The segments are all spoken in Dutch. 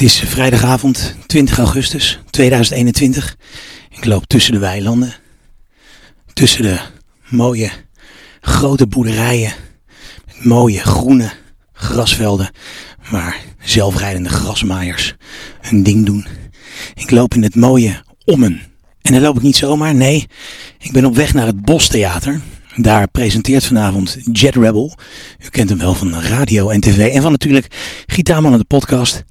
Het is vrijdagavond 20 augustus 2021. Ik loop tussen de weilanden. Tussen de mooie grote boerderijen. Met mooie groene grasvelden. Waar zelfrijdende grasmaaiers hun ding doen. Ik loop in het mooie Ommen. En dan loop ik niet zomaar, nee. Ik ben op weg naar het Bostheater. Daar presenteert vanavond Jet Rebel. U kent hem wel van radio en tv. En van natuurlijk Gitaarman de podcast.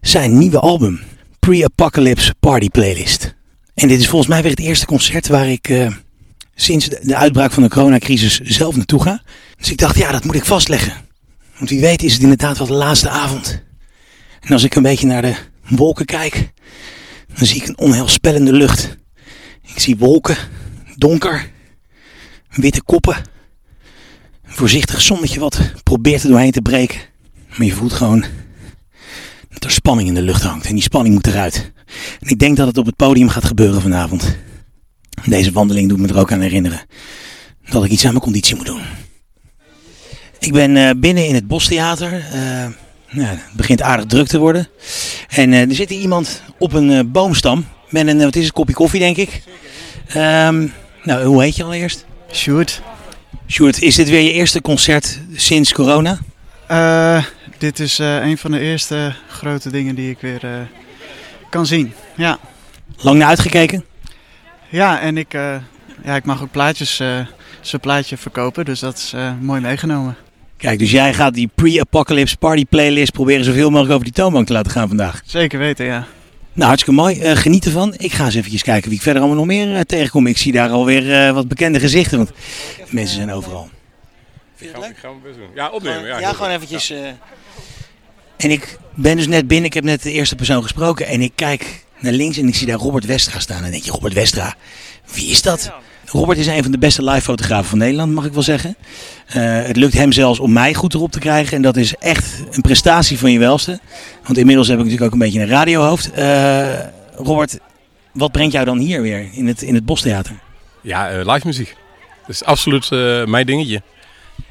Zijn nieuwe album. Pre-Apocalypse Party Playlist. En dit is volgens mij weer het eerste concert waar ik uh, sinds de, de uitbraak van de coronacrisis zelf naartoe ga. Dus ik dacht, ja, dat moet ik vastleggen. Want wie weet is het inderdaad wel de laatste avond. En als ik een beetje naar de wolken kijk, dan zie ik een onheilspellende lucht. Ik zie wolken, donker, witte koppen. Een voorzichtig zonnetje wat probeert er doorheen te breken. Maar je voelt gewoon dat er spanning in de lucht hangt. En die spanning moet eruit. En ik denk dat het op het podium gaat gebeuren vanavond. Deze wandeling doet me er ook aan herinneren dat ik iets aan mijn conditie moet doen. Ik ben uh, binnen in het Bostheater. Uh, nou, het begint aardig druk te worden. En uh, er zit hier iemand op een boomstam. Met een, wat is het, kopje koffie denk ik. Um, nou, hoe heet je allereerst? Sjoerd. Sjoerd, is dit weer je eerste concert sinds corona? Dit is uh, een van de eerste grote dingen die ik weer uh, kan zien. Ja. Lang naar uitgekeken? Ja, en ik, ja, ik mag ook plaatjes, zijn plaatje verkopen, dus dat is mooi meegenomen. Kijk, dus jij gaat die pre-apocalypse party playlist proberen zoveel mogelijk over die toonbank te laten gaan vandaag? Zeker weten, ja. Nou, hartstikke mooi. Uh, geniet ervan. Ik ga eens even kijken wie ik verder allemaal nog meer uh, tegenkom. Ik zie daar alweer uh, wat bekende gezichten, want mensen zijn overal. Vind je het leuk? Gaan we best doen. Ja, opnemen. Ja, ja gewoon eventjes. En ik ben dus net binnen. Ik heb net de eerste persoon gesproken. En ik kijk naar links en ik zie daar Robert Westra staan. En dan denk je, Robert Westra, wie is dat? Robert is een van de beste live fotografen van Nederland, mag ik wel zeggen. Uh, het lukt hem zelfs om mij goed erop te krijgen. En dat is echt een prestatie van je welste. Want inmiddels heb ik natuurlijk ook een beetje een radiohoofd. Uh, Robert, wat brengt jou dan hier weer in het, in het Bostheater? Ja, uh, live muziek. Dat is absoluut mijn dingetje.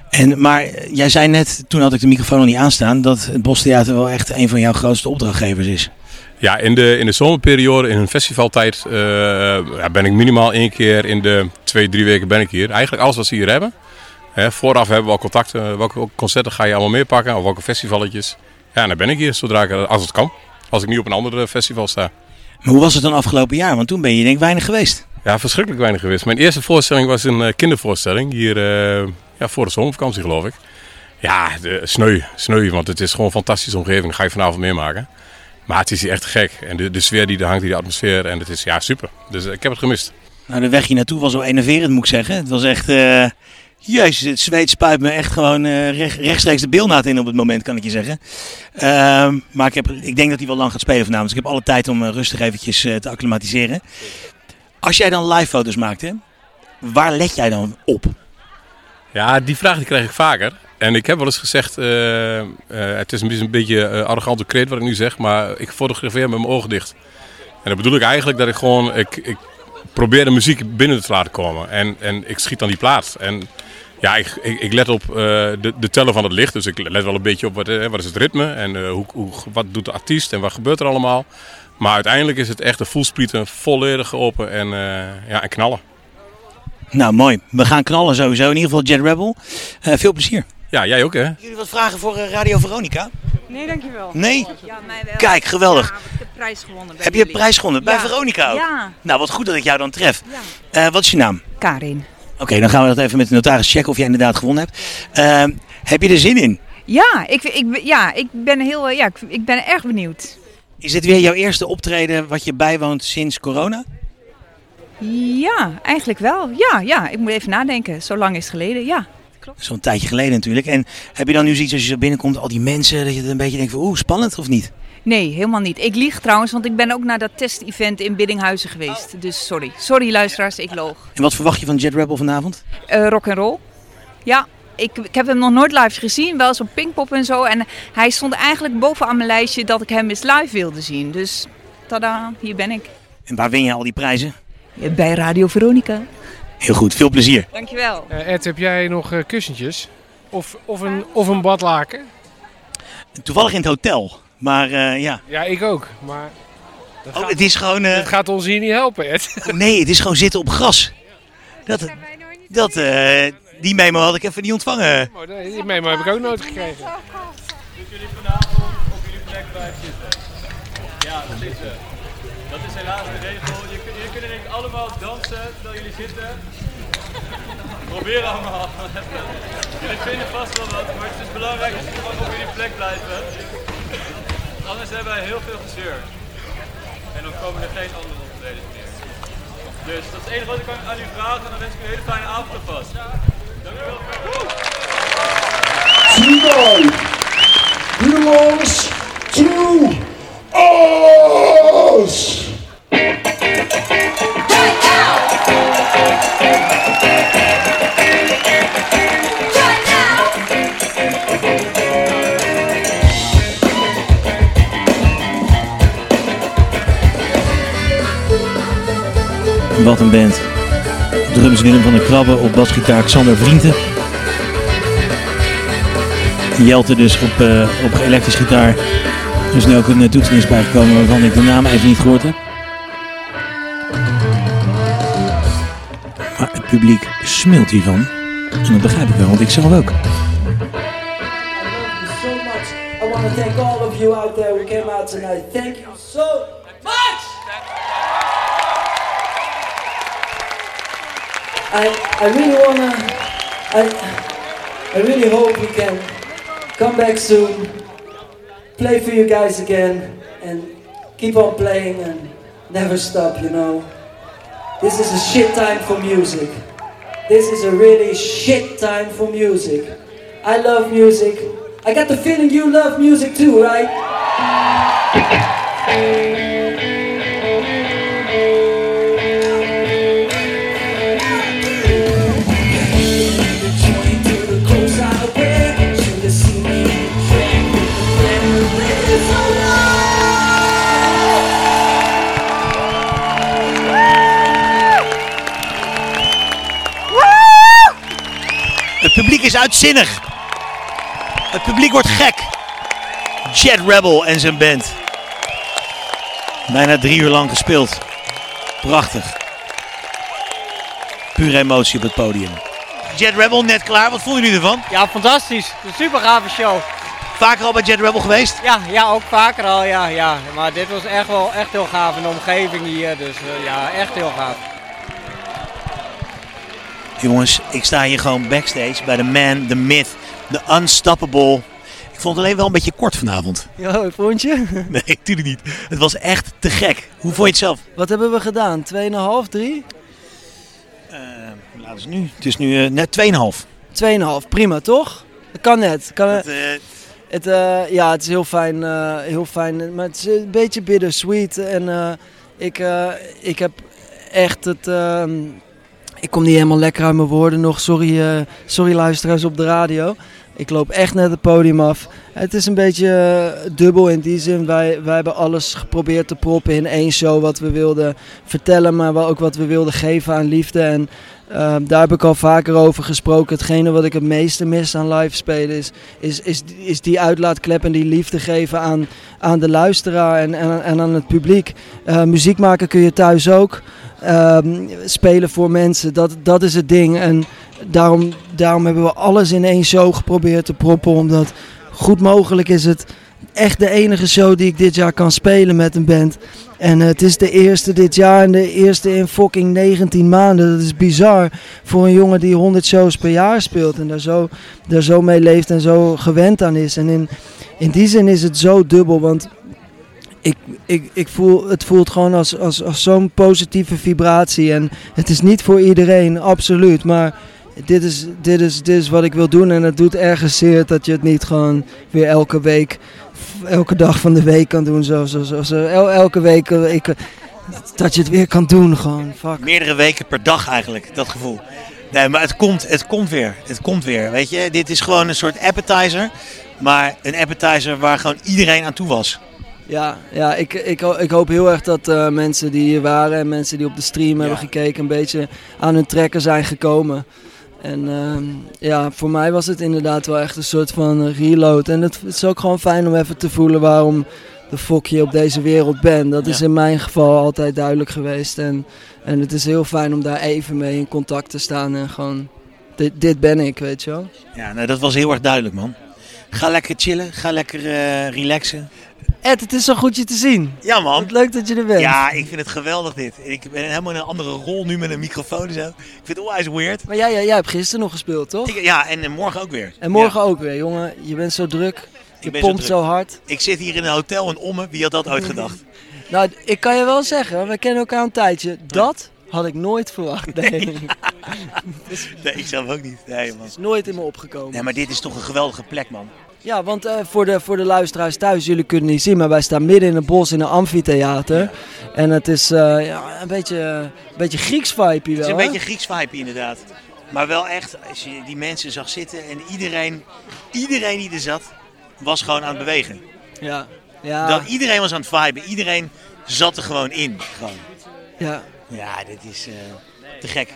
En, maar jij zei net, toen had ik de microfoon nog niet aanstaan, dat het Bostheater wel echt een van jouw grootste opdrachtgevers is. Ja, in de, in de zomerperiode, in een festivaltijd, uh, ja, ben ik minimaal één keer in de twee, drie weken ben ik hier. Eigenlijk alles wat ze hier hebben. Hè, vooraf hebben we al contacten. Welke concerten ga je allemaal meer pakken? Of welke festivaletjes? Ja, dan ben ik hier zodra ik, als het kan. Als ik niet op een andere festival sta. Maar hoe was het dan afgelopen jaar? Want toen ben je denk ik weinig geweest. Ja, verschrikkelijk weinig geweest. Mijn eerste voorstelling was een uh, kindervoorstelling. Hier uh, ja, voor de zomervakantie geloof ik. Ja, de, sneu, sneu, want het is gewoon een fantastische omgeving. Dat ga je vanavond meemaken. Maar het is echt gek. En de, de sfeer die er hangt, die de atmosfeer. En het is ja, super. Dus ik heb het gemist. Nou, de weg hier naartoe was zo enerverend, moet ik zeggen. Het was echt... Uh, jezus, het zweet spuit me echt gewoon uh, recht, rechtstreeks de beelnaad in op het moment, kan ik je zeggen. Uh, maar ik, heb, ik denk dat hij wel lang gaat spelen vanavond. Dus ik heb alle tijd om rustig eventjes te acclimatiseren. Als jij dan live foto's maakt, waar let jij dan op? Ja, die vraag die krijg ik vaker. En ik heb wel eens gezegd, uh, uh, het is een beetje een uh, arrogante kreet wat ik nu zeg, maar ik fotografeer met mijn ogen dicht. En dat bedoel ik eigenlijk dat ik gewoon, ik, ik probeer de muziek binnen te laten komen. En, en ik schiet dan die plaats. En ja, ik, ik, let op de, de tellen van het licht. Dus ik let wel een beetje op wat, wat is het ritme en hoe, hoe, wat doet de artiest en wat gebeurt er allemaal. Maar uiteindelijk is het echt een voelsprieten, volledig open en, ja, en knallen. Nou, mooi. We gaan knallen sowieso. In ieder geval Jet Rebel. veel plezier. Ja, jij ook hè? Jullie wat vragen voor Radio Veronica? Nee, dankjewel. Nee? Ja, mij wel. Kijk, geweldig. Ja, ik heb prijs gewonnen. Heb je een prijs gewonnen? Bij. Veronica ook? Ja. Nou, wat goed dat ik jou dan tref. Ja. Uh, wat is je naam? Karin. Oké, okay, dan gaan we dat even met de notaris checken of jij inderdaad gewonnen hebt. Uh, heb je er zin in? Ja, ik, ik, ja, ik ben heel, ja, ik, ik ben erg benieuwd. Is dit weer jouw eerste optreden wat je bijwoont sinds corona? Ja, eigenlijk wel. Ja, ja, ik moet even nadenken. Zo lang is het geleden, ja. Zo'n tijdje geleden natuurlijk. En heb je dan nu zoiets als je zo binnenkomt, al die mensen, dat je een beetje denkt van oeh, spannend of niet? Nee, helemaal niet. Ik lieg trouwens, want ik ben ook naar dat test-event in Biddinghuizen geweest. Dus sorry. Sorry luisteraars, ik loog. En wat verwacht je van Jet Rebel vanavond? Uh, rock and roll. Ja, ik, ik heb hem nog nooit live gezien, wel zo'n Pinkpop en zo. En hij stond eigenlijk bovenaan mijn lijstje dat ik hem eens live wilde zien. Dus tada, hier ben ik. En waar win je al die prijzen? Bij Radio Veronica. Heel goed, veel plezier. Dankjewel. Uh, Ed, heb jij nog uh, kussentjes? Of, of, een, of een badlaken? Toevallig in het hotel. Maar eh, ja, Ja, ik ook. Maar dat, oh, gaat, het is gewoon... eh, dat gaat ons hier niet helpen, Ed. nee, het is gewoon zitten op gras. Dat, dat, eh, die memo had ik even niet ontvangen. Nee, Die memo heb ik ook nooit gekregen. Ja, dat is het. Dat is helaas de regel. Kunnen denk ik allemaal dansen terwijl jullie zitten. Probeer allemaal. jullie vinden vast wel wat, maar het is belangrijk dat jullie gewoon op jullie plek blijven. Anders hebben wij heel veel gezeur. En dan komen er geen andere optredens meer. Dus dat is het enige wat ik aan u vragen en dan wens ik u een hele fijne avond alvast. Dank u wel. Tonight Wat een band. Drums Willem van der Krabbe, op basgitaar Xander Vrienden. Jelte dus op, eh, op elektrisch gitaar. Er is nu ook een uh, toetsenist bijgekomen waarvan ik de naam even niet gehoord heb. Maar het publiek smult hiervan. En dat begrijp ik wel, want ik zelf ook. I want to thank all of you out there who came out tonight. Thank you so I I really wanna. I I really hope we can come back soon, play for you guys again, and keep on playing and never stop. You know, this is a shit time for music. This is a really shit time for music. I love music. I got the feeling you love music too, right? Is uitzinnig. Het publiek wordt gek. Jet Rebel en zijn band. Bijna drie uur lang gespeeld. Prachtig. Pure emotie op het podium. Jet Rebel net klaar. Wat vonden jullie ervan? Ja, fantastisch. Een super gave show. Vaker al bij Jet Rebel geweest? Ja, ja, ook vaker al, ja, ja. Maar dit was echt wel echt heel gaaf in de omgeving hier. Dus eh, ja, echt heel gaaf. Jongens, ik sta hier gewoon backstage bij de man, the myth, the unstoppable. Ik vond het alleen wel een beetje kort vanavond. Ja, vond je? Nee, natuurlijk niet. Het was echt te gek. Hoe vond je het zelf? Wat hebben we gedaan? 2,5, 3? Laten we nu. Het is nu eh, net 2,5. 2,5, prima toch? Dat kan net. Kan Dat, het, eh, het, eh, ja, het is heel fijn, heel fijn, maar het is een beetje bittersweet. En ik, ik heb echt het... ik kom niet helemaal lekker uit mijn woorden nog. Sorry, eh, sorry luisteraars op de radio. Ik loop echt net het podium af. Het is een beetje eh, dubbel in die zin. Wij, wij hebben alles geprobeerd te proppen in één show. Wat we wilden vertellen, maar wel ook wat we wilden geven aan liefde. En eh, daar heb ik al vaker over gesproken. Hetgene wat ik het meeste mis aan live spelen is, is, is, is die uitlaatklep en die liefde geven aan, aan de luisteraar en, en, en aan het publiek. Eh, muziek maken kun je thuis ook. Ehm, spelen voor mensen, dat, dat is het ding. En daarom, daarom hebben we alles in één show geprobeerd te proppen. Omdat goed mogelijk is het echt de enige show die ik dit jaar kan spelen met een band. En eh, het is de eerste dit jaar en de eerste in fucking 19 maanden. Dat is bizar voor een jongen die 100 shows per jaar speelt. En daar zo, daar zo mee leeft en zo gewend aan is. En in, in die zin is het zo dubbel. Want ik, ik, ik voel, het voelt gewoon als, als, als zo'n positieve vibratie. En het is niet voor iedereen, absoluut. Maar dit is, dit, is, dit is wat ik wil doen. En het doet ergens zeer dat je het niet gewoon weer elke week, elke dag van de week kan doen. Zo, zo, zo, zo. El- elke week, eh, ik, dat je het weer kan doen gewoon. Fuck. Meerdere weken per dag eigenlijk, dat gevoel. Nee, maar het komt, het komt weer. Het komt weer, weet je. Dit is gewoon een soort appetizer. Maar een appetizer waar gewoon iedereen aan toe was. Ja, ja ik, ik, ik hoop heel erg dat eh, mensen die hier waren en mensen die op de stream hebben gekeken een beetje aan hun trekken zijn gekomen. En ehm, ja, voor mij was het inderdaad wel echt een soort van reload. En het is ook gewoon fijn om even te voelen waarom de fok je op deze wereld bent. Dat is in mijn geval altijd duidelijk geweest. En, en het is heel fijn om daar even mee in contact te staan en gewoon, dit, dit ben ik, weet je wel. Ja, nou, dat was heel erg duidelijk, man. Ga lekker chillen, ga lekker eh, relaxen. Ed, het is zo goed je te zien. Ja, man. Wat leuk dat je er bent. Ja, ik vind het geweldig dit. Ik ben helemaal in een andere rol nu met een microfoon en zo. Ik vind het onwijs weird. Maar jij, jij, jij hebt gisteren nog gespeeld, toch? Ik- ja, en eh, morgen ook weer. En morgen ook weer, jongen. Je bent zo druk. Je ben pompt zo hard. Ik zit hier in een hotel in Ommen. Wie had dat ooit gedacht? Nou, ik kan je wel zeggen, we kennen elkaar een tijdje. Dat had ik nooit verwacht. Nee. Nee, ik zelf ook niet. Nee, man. is nooit in me opgekomen. Nee, maar dit is toch een geweldige plek, man. Ja, want eh, voor, de, voor de luisteraars thuis, jullie kunnen niet zien, maar wij staan midden in een bos in een amfitheater. En het is eh, ja, een beetje, een beetje Grieks vibe hier Het wel. is een hè? beetje Grieks vibe inderdaad. Maar wel echt, als je die mensen zag zitten en iedereen, iedereen die er zat, was gewoon aan het bewegen. Ja. Ja. Dat, iedereen was aan het viben. Iedereen zat er gewoon in. Gewoon. Ja. Ja, dit is eh, te gek.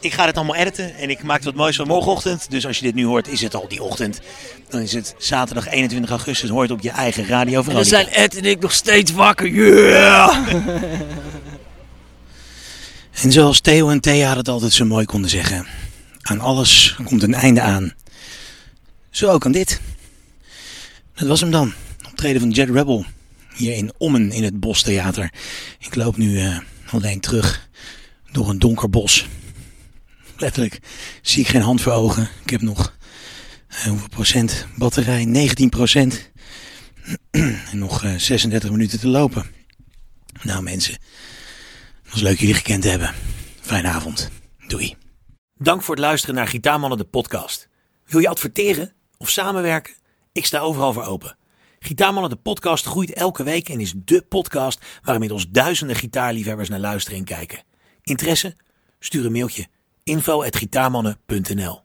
Ik ga dit allemaal editen en ik maak er wat moois van morgenochtend. Dus als je dit nu hoort, is het al die ochtend. Dan is het zaterdag 21 augustus. Hoort het op je eigen radio En dan zijn Ed en ik nog steeds wakker. Yeah! En zoals Theo en Thea het altijd zo mooi konden zeggen. Aan alles komt een einde aan. Zo ook aan dit. Dat was hem dan. Optreden van Jet Rebel. Hier in Ommen in het Bostheater. Ik loop nu eh, alleen terug door een donker bos. Letterlijk zie ik geen hand voor ogen. Ik heb nog eh, hoeveel procent batterij? 19 procent. en nog eh, 36 minuten te lopen. Nou mensen, het was leuk jullie gekend te hebben. Fijne avond. Doei. Dank voor het luisteren naar Gitaarmannen de podcast. Wil je adverteren of samenwerken? Ik sta overal voor open. Gitaarmannen de podcast groeit elke week en is dé podcast waar inmiddels duizenden gitaarliefhebbers naar luisteren en kijken. Interesse? Stuur een mailtje info@gitaarmannen.nl